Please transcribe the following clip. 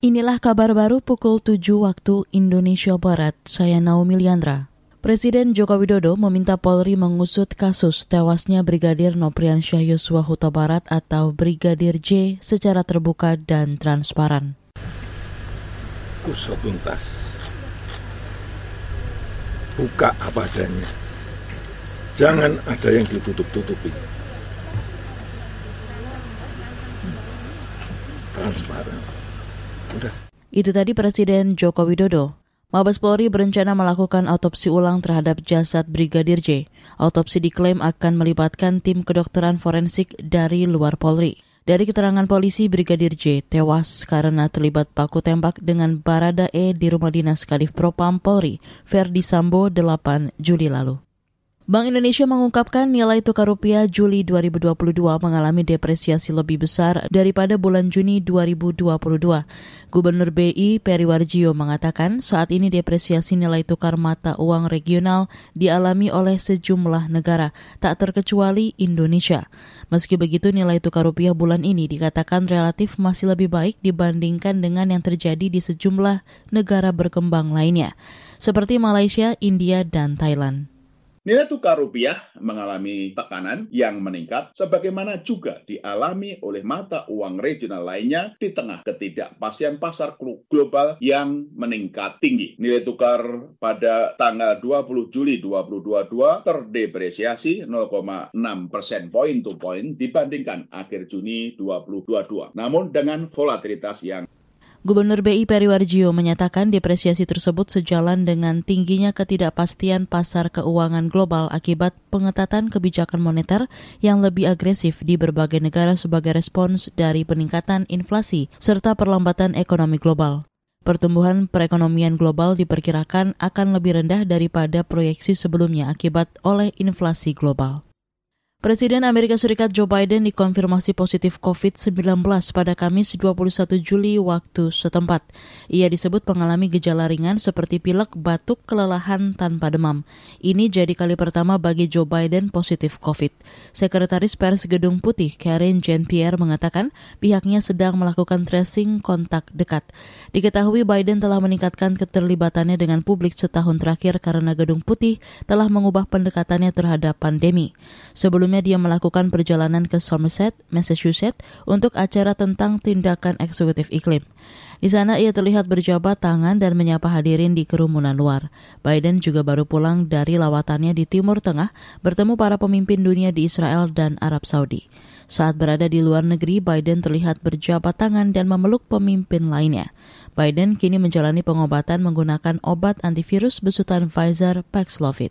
Inilah kabar baru pukul 7 waktu Indonesia Barat. Saya Naomi Liandra. Presiden Joko Widodo meminta Polri mengusut kasus tewasnya Brigadir Nopriansyah Yosua Huta Barat atau Brigadir J secara terbuka dan transparan. Usut tuntas. Buka apa adanya. Jangan ada yang ditutup-tutupi. Transparan Udah. Itu tadi Presiden Joko Widodo. Mabes Polri berencana melakukan autopsi ulang terhadap jasad Brigadir J. Autopsi diklaim akan melibatkan tim kedokteran forensik dari luar Polri. Dari keterangan polisi, Brigadir J tewas karena terlibat baku tembak dengan Barada E di rumah dinas Kadif Propam Polri, Verdi Sambo 8 Juli lalu. Bank Indonesia mengungkapkan nilai tukar rupiah Juli 2022 mengalami depresiasi lebih besar daripada bulan Juni 2022. Gubernur BI Peri Warjio mengatakan saat ini depresiasi nilai tukar mata uang regional dialami oleh sejumlah negara, tak terkecuali Indonesia. Meski begitu nilai tukar rupiah bulan ini dikatakan relatif masih lebih baik dibandingkan dengan yang terjadi di sejumlah negara berkembang lainnya, seperti Malaysia, India, dan Thailand. Nilai tukar rupiah mengalami tekanan yang meningkat sebagaimana juga dialami oleh mata uang regional lainnya di tengah ketidakpastian pasar global yang meningkat tinggi. Nilai tukar pada tanggal 20 Juli 2022 terdepresiasi 0,6 persen poin to poin dibandingkan akhir Juni 2022. Namun dengan volatilitas yang Gubernur BI Periwarjio menyatakan depresiasi tersebut sejalan dengan tingginya ketidakpastian pasar keuangan global akibat pengetatan kebijakan moneter yang lebih agresif di berbagai negara sebagai respons dari peningkatan inflasi serta perlambatan ekonomi global. Pertumbuhan perekonomian global diperkirakan akan lebih rendah daripada proyeksi sebelumnya akibat oleh inflasi global. Presiden Amerika Serikat Joe Biden dikonfirmasi positif COVID-19 pada Kamis 21 Juli waktu setempat. Ia disebut mengalami gejala ringan seperti pilek, batuk, kelelahan tanpa demam. Ini jadi kali pertama bagi Joe Biden positif COVID. Sekretaris Pers Gedung Putih Karen Jean-Pierre mengatakan pihaknya sedang melakukan tracing kontak dekat. Diketahui Biden telah meningkatkan keterlibatannya dengan publik setahun terakhir karena Gedung Putih telah mengubah pendekatannya terhadap pandemi. Sebelum Sebelumnya dia melakukan perjalanan ke Somerset, Massachusetts untuk acara tentang tindakan eksekutif iklim. Di sana ia terlihat berjabat tangan dan menyapa hadirin di kerumunan luar. Biden juga baru pulang dari lawatannya di Timur Tengah bertemu para pemimpin dunia di Israel dan Arab Saudi. Saat berada di luar negeri, Biden terlihat berjabat tangan dan memeluk pemimpin lainnya. Biden kini menjalani pengobatan menggunakan obat antivirus besutan Pfizer Paxlovid.